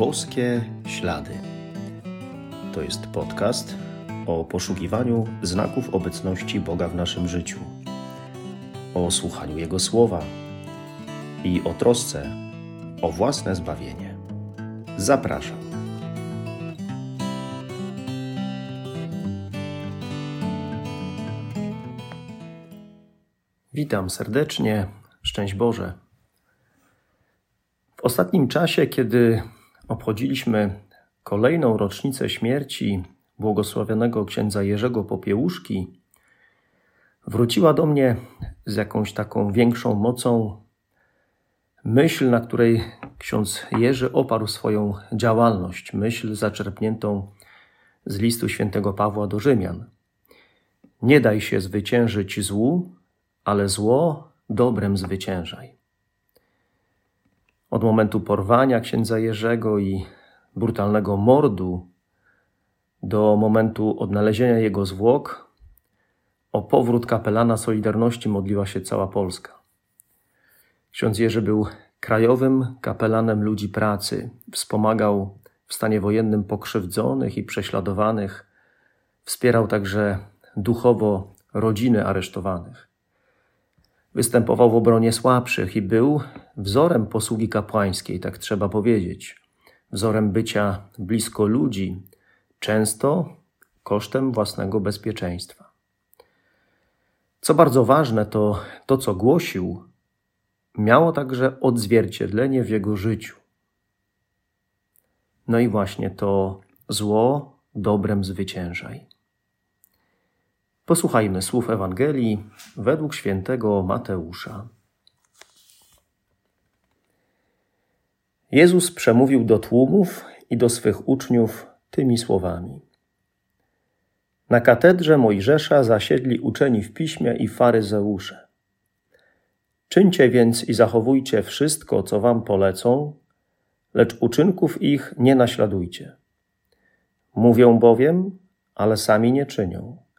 Boskie Ślady. To jest podcast o poszukiwaniu znaków obecności Boga w naszym życiu, o słuchaniu Jego słowa i o trosce o własne zbawienie. Zapraszam. Witam serdecznie. Szczęść Boże. W ostatnim czasie, kiedy obchodziliśmy kolejną rocznicę śmierci błogosławionego księdza Jerzego Popiełuszki, wróciła do mnie z jakąś taką większą mocą myśl, na której ksiądz Jerzy oparł swoją działalność, myśl zaczerpniętą z listu świętego Pawła do Rzymian. Nie daj się zwyciężyć złu, ale zło dobrem zwyciężaj. Od momentu porwania księdza Jerzego i brutalnego mordu do momentu odnalezienia jego zwłok, o powrót kapelana Solidarności modliła się cała Polska. Ksiądz Jerzy był krajowym kapelanem ludzi pracy, wspomagał w stanie wojennym pokrzywdzonych i prześladowanych, wspierał także duchowo rodziny aresztowanych. Występował w obronie słabszych i był wzorem posługi kapłańskiej, tak trzeba powiedzieć, wzorem bycia blisko ludzi, często kosztem własnego bezpieczeństwa. Co bardzo ważne, to to, co głosił, miało także odzwierciedlenie w jego życiu. No i właśnie to zło dobrem zwyciężaj. Posłuchajmy słów Ewangelii według świętego Mateusza. Jezus przemówił do tłumów i do swych uczniów tymi słowami. Na katedrze Mojżesza zasiedli uczeni w piśmie i faryzeusze. Czyńcie więc i zachowujcie wszystko, co wam polecą, lecz uczynków ich nie naśladujcie. Mówią bowiem, ale sami nie czynią.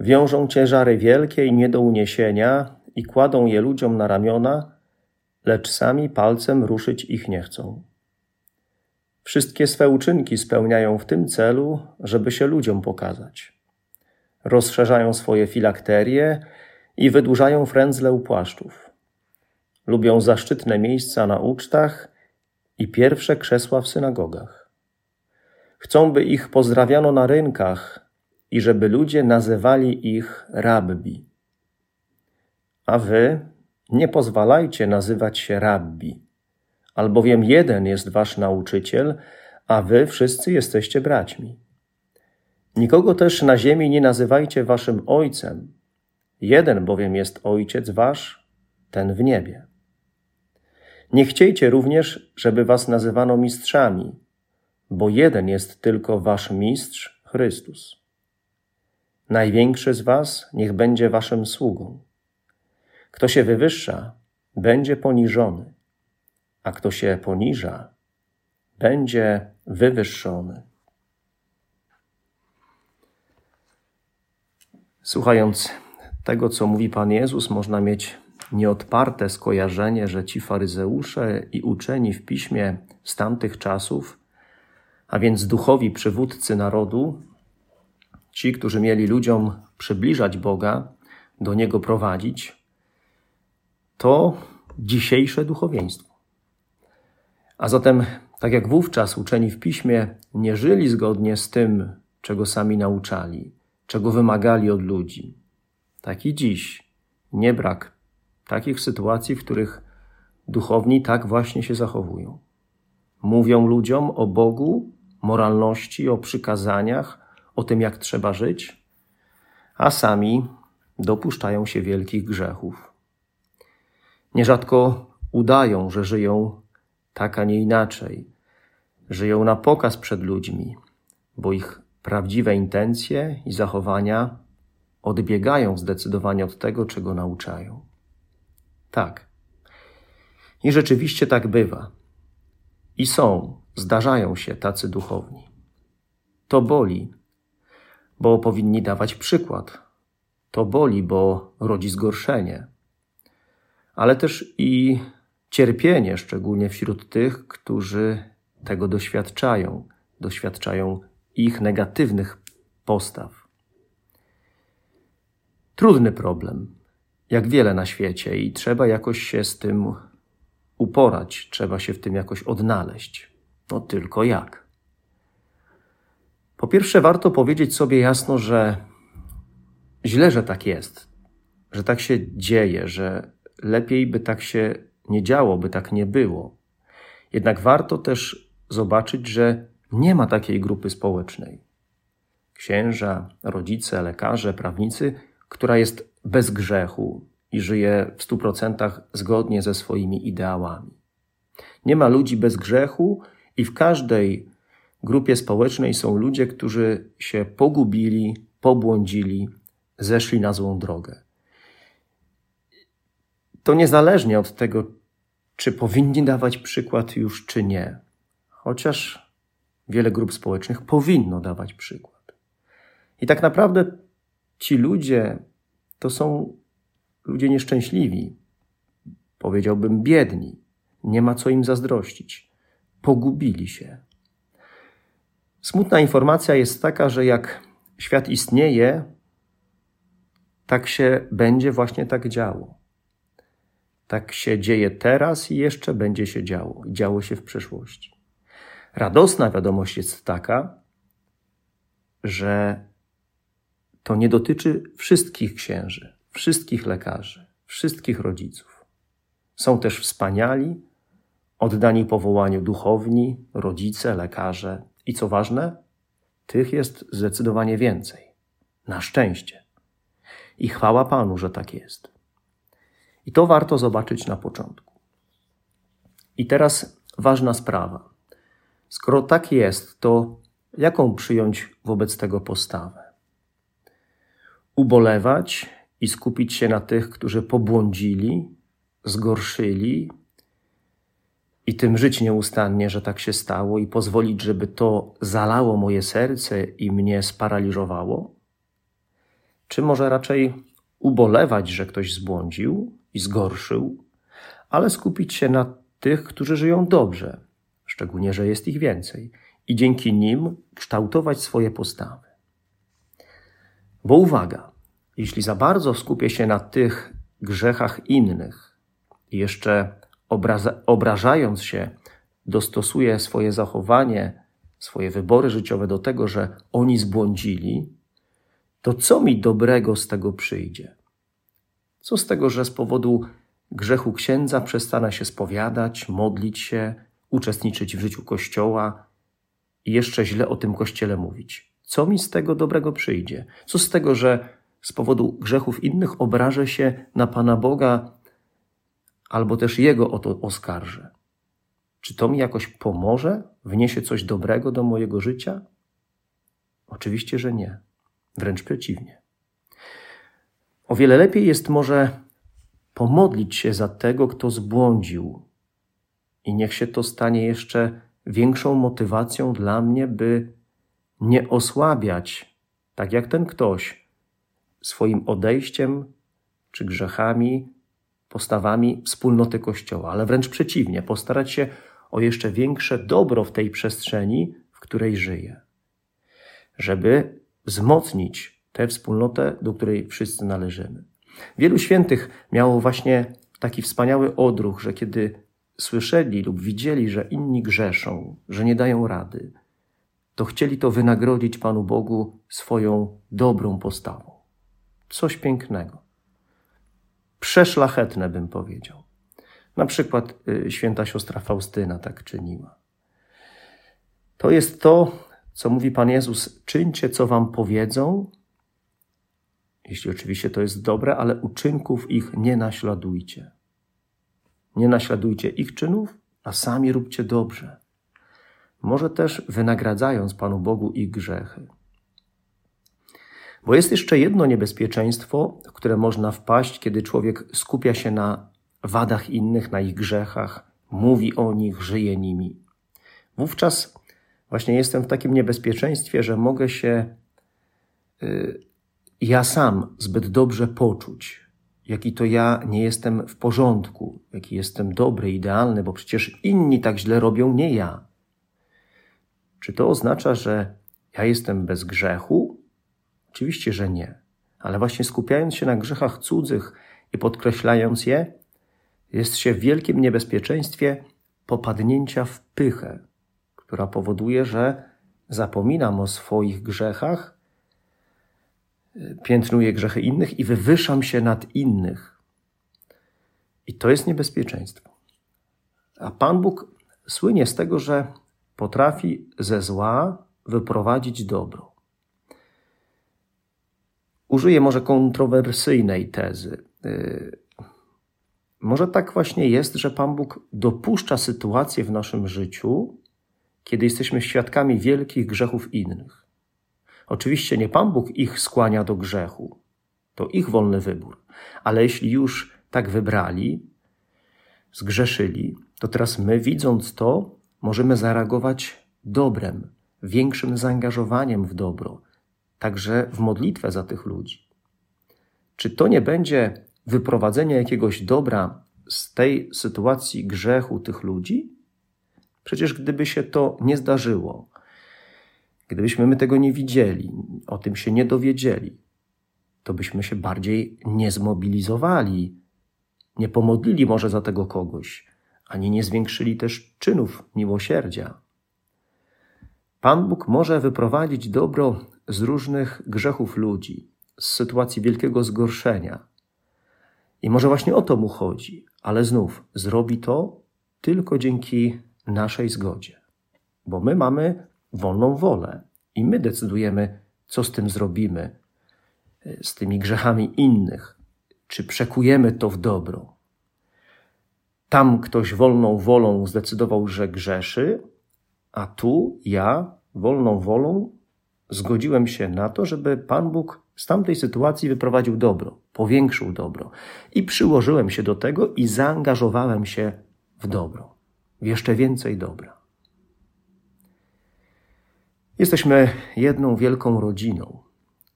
Wiążą ciężary wielkie i nie do uniesienia i kładą je ludziom na ramiona, lecz sami palcem ruszyć ich nie chcą. Wszystkie swe uczynki spełniają w tym celu, żeby się ludziom pokazać. Rozszerzają swoje filakterie i wydłużają frędzle u płaszczów. Lubią zaszczytne miejsca na ucztach i pierwsze krzesła w synagogach. Chcą, by ich pozdrawiano na rynkach i żeby ludzie nazywali ich rabbi. A wy nie pozwalajcie nazywać się rabbi, albowiem jeden jest wasz nauczyciel, a wy wszyscy jesteście braćmi. Nikogo też na ziemi nie nazywajcie waszym ojcem, jeden bowiem jest ojciec wasz, ten w niebie. Nie chciejcie również, żeby was nazywano mistrzami, bo jeden jest tylko wasz mistrz, Chrystus. Największy z was niech będzie waszym sługą. Kto się wywyższa, będzie poniżony, a kto się poniża, będzie wywyższony. Słuchając tego, co mówi Pan Jezus, można mieć nieodparte skojarzenie, że ci faryzeusze i uczeni w piśmie z tamtych czasów, a więc duchowi przywódcy narodu, ci, którzy mieli ludziom przybliżać Boga, do Niego prowadzić, to dzisiejsze duchowieństwo. A zatem, tak jak wówczas uczeni w piśmie nie żyli zgodnie z tym, czego sami nauczali, czego wymagali od ludzi, tak i dziś nie brak takich sytuacji, w których duchowni tak właśnie się zachowują. Mówią ludziom o Bogu, moralności, o przykazaniach, o tym, jak trzeba żyć, a sami dopuszczają się wielkich grzechów. Nierzadko udają, że żyją tak, a nie inaczej. Żyją na pokaz przed ludźmi, bo ich prawdziwe intencje i zachowania odbiegają zdecydowanie od tego, czego nauczają. Tak. I rzeczywiście tak bywa. I są, zdarzają się tacy duchowni. To boli, bo powinni dawać przykład. To boli, bo rodzi zgorszenie, ale też i cierpienie, szczególnie wśród tych, którzy tego doświadczają, doświadczają ich negatywnych postaw. Trudny problem, jak wiele na świecie, i trzeba jakoś się z tym uporać, trzeba się w tym jakoś odnaleźć. No tylko jak? Po pierwsze, warto powiedzieć sobie jasno, że źle, że tak jest, że tak się dzieje, że lepiej by tak się nie działo, by tak nie było. Jednak warto też zobaczyć, że nie ma takiej grupy społecznej. Księża, rodzice, lekarze, prawnicy, która jest bez grzechu i żyje w stu procentach zgodnie ze swoimi ideałami. Nie ma ludzi bez grzechu i w każdej grupie społecznej są ludzie, którzy się pogubili, pobłądzili, zeszli na złą drogę. To niezależnie od tego, czy powinni dawać przykład już, czy nie. Chociaż wiele grup społecznych powinno dawać przykład. I tak naprawdę ci ludzie to są ludzie nieszczęśliwi, powiedziałbym biedni, nie ma co im zazdrościć, pogubili się. Smutna informacja jest taka, że jak świat istnieje, tak się będzie właśnie tak działo. Tak się dzieje teraz i jeszcze będzie się działo. Działo się w przeszłości. Radosna wiadomość jest taka, że to nie dotyczy wszystkich księży, wszystkich lekarzy, wszystkich rodziców. Są też wspaniali, oddani powołaniu duchowni, rodzice, lekarze i co ważne, tych jest zdecydowanie więcej. Na szczęście. I chwała Panu, że tak jest. I to warto zobaczyć na początku. I teraz ważna sprawa. Skoro tak jest, to jaką przyjąć wobec tego postawę? Ubolewać i skupić się na tych, którzy pobłądzili, zgorszyli i tym żyć nieustannie, że tak się stało, i pozwolić, żeby to zalało moje serce i mnie sparaliżowało? Czy może raczej ubolewać, że ktoś zbłądził i zgorszył, ale skupić się na tych, którzy żyją dobrze, szczególnie, że jest ich więcej, i dzięki nim kształtować swoje postawy. Bo uwaga, jeśli za bardzo skupię się na tych grzechach innych jeszcze obrażając się, dostosuję swoje zachowanie, swoje wybory życiowe do tego, że oni zbłądzili, to co mi dobrego z tego przyjdzie? Co z tego, że z powodu grzechu księdza przestanę się spowiadać, modlić się, uczestniczyć w życiu kościoła i jeszcze źle o tym kościele mówić? Co mi z tego dobrego przyjdzie? Co z tego, że z powodu grzechów innych obrażę się na Pana Boga albo też Jego o to oskarżę? Czy to mi jakoś pomoże? Wniesie coś dobrego do mojego życia? Oczywiście, że nie. Wręcz przeciwnie. O wiele lepiej jest może pomodlić się za tego, kto zbłądził, i niech się to stanie jeszcze większą motywacją dla mnie, by nie osłabiać, tak jak ten ktoś, swoim odejściem czy grzechami, postawami wspólnoty Kościoła, ale wręcz przeciwnie, postarać się o jeszcze większe dobro w tej przestrzeni, w której żyję, żeby wzmocnić tę wspólnotę, do której wszyscy należymy. Wielu świętych miało właśnie taki wspaniały odruch, że kiedy słyszeli lub widzieli, że inni grzeszą, że nie dają rady, to chcieli to wynagrodzić Panu Bogu swoją dobrą postawą. Coś pięknego. Przeszlachetne bym powiedział. Na przykład y, święta siostra Faustyna tak czyniła. To jest to, co mówi Pan Jezus: czyńcie, co wam powiedzą, jeśli oczywiście to jest dobre, ale uczynków ich nie naśladujcie. Nie naśladujcie ich czynów, a sami róbcie dobrze. Może też wynagradzając Panu Bogu ich grzechy. Bo jest jeszcze jedno niebezpieczeństwo, w które można wpaść, kiedy człowiek skupia się na wadach innych, na ich grzechach, mówi o nich, żyje nimi. Wówczas właśnie jestem w takim niebezpieczeństwie, że mogę się y, ja sam zbyt dobrze poczuć, jaki to ja nie jestem w porządku, jaki jestem dobry, idealny, bo przecież inni tak źle robią, nie ja. Czy to oznacza, że ja jestem bez grzechu? Oczywiście, że nie. Ale właśnie skupiając się na grzechach cudzych i podkreślając je, jest się w wielkim niebezpieczeństwie popadnięcia w pychę, która powoduje, że zapominam o swoich grzechach, piętnuję grzechy innych i wywyższam się nad innych. I to jest niebezpieczeństwo. A Pan Bóg słynie z tego, że potrafi ze zła wyprowadzić dobro. Użyję może kontrowersyjnej tezy. Y, może tak właśnie jest, że Pan Bóg dopuszcza sytuacje w naszym życiu, kiedy jesteśmy świadkami wielkich grzechów innych. Oczywiście nie Pan Bóg ich skłania do grzechu, to ich wolny wybór, ale jeśli już tak wybrali, zgrzeszyli, to teraz my, widząc to, możemy zareagować dobrem, większym zaangażowaniem w dobro, także w modlitwę za tych ludzi. Czy to nie będzie wyprowadzenie jakiegoś dobra z tej sytuacji grzechu tych ludzi? Przecież gdyby się to nie zdarzyło, gdybyśmy my tego nie widzieli, o tym się nie dowiedzieli, to byśmy się bardziej nie zmobilizowali, nie pomodlili może za tego kogoś, ani nie zwiększyli też czynów miłosierdzia. Pan Bóg może wyprowadzić dobro z różnych grzechów ludzi, z sytuacji wielkiego zgorszenia. I może właśnie o to mu chodzi, ale znów zrobi to tylko dzięki naszej zgodzie, bo my mamy wolną wolę i my decydujemy, co z tym zrobimy, z tymi grzechami innych, czy przekujemy to w dobro. Tam ktoś wolną wolą zdecydował, że grzeszy, a tu ja wolną wolą zgodziłem się na to, żeby Pan Bóg z tamtej sytuacji wyprowadził dobro, powiększył dobro. I przyłożyłem się do tego i zaangażowałem się w dobro, w jeszcze więcej dobra. Jesteśmy jedną wielką rodziną.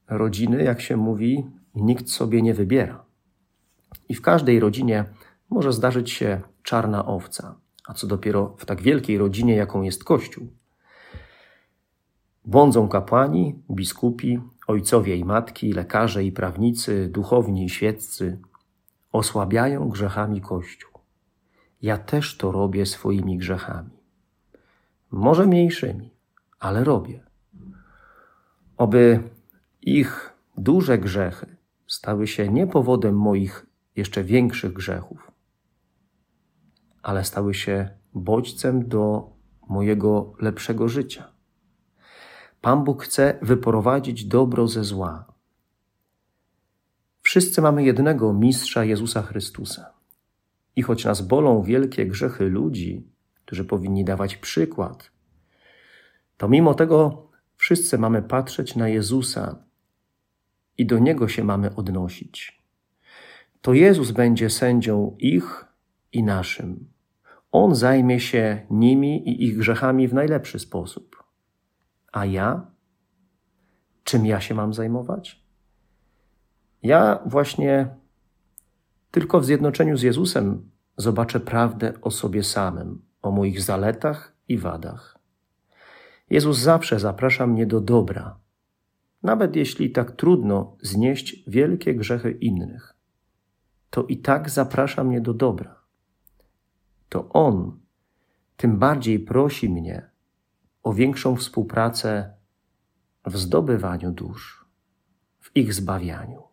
Rodziny, jak się mówi, nikt sobie nie wybiera. I w każdej rodzinie może zdarzyć się czarna owca, a co dopiero w tak wielkiej rodzinie, jaką jest Kościół. Błądzą kapłani, biskupi, ojcowie i matki, lekarze i prawnicy, duchowni i świeccy. Osłabiają grzechami Kościół. Ja też to robię swoimi grzechami. Może mniejszymi, ale robię. Oby ich duże grzechy stały się nie powodem moich jeszcze większych grzechów, ale stały się bodźcem do mojego lepszego życia. Pan Bóg chce wyprowadzić dobro ze zła. Wszyscy mamy jednego mistrza Jezusa Chrystusa. I choć nas bolą wielkie grzechy ludzi, którzy powinni dawać przykład, to mimo tego wszyscy mamy patrzeć na Jezusa i do Niego się mamy odnosić. To Jezus będzie sędzią ich i naszym. On zajmie się nimi i ich grzechami w najlepszy sposób. A ja? Czym ja się mam zajmować? Ja właśnie tylko w zjednoczeniu z Jezusem zobaczę prawdę o sobie samym, o moich zaletach i wadach. Jezus zawsze zaprasza mnie do dobra, nawet jeśli tak trudno znieść wielkie grzechy innych. To i tak zaprasza mnie do dobra. To On tym bardziej prosi mnie, o większą współpracę w zdobywaniu dusz, w ich zbawianiu.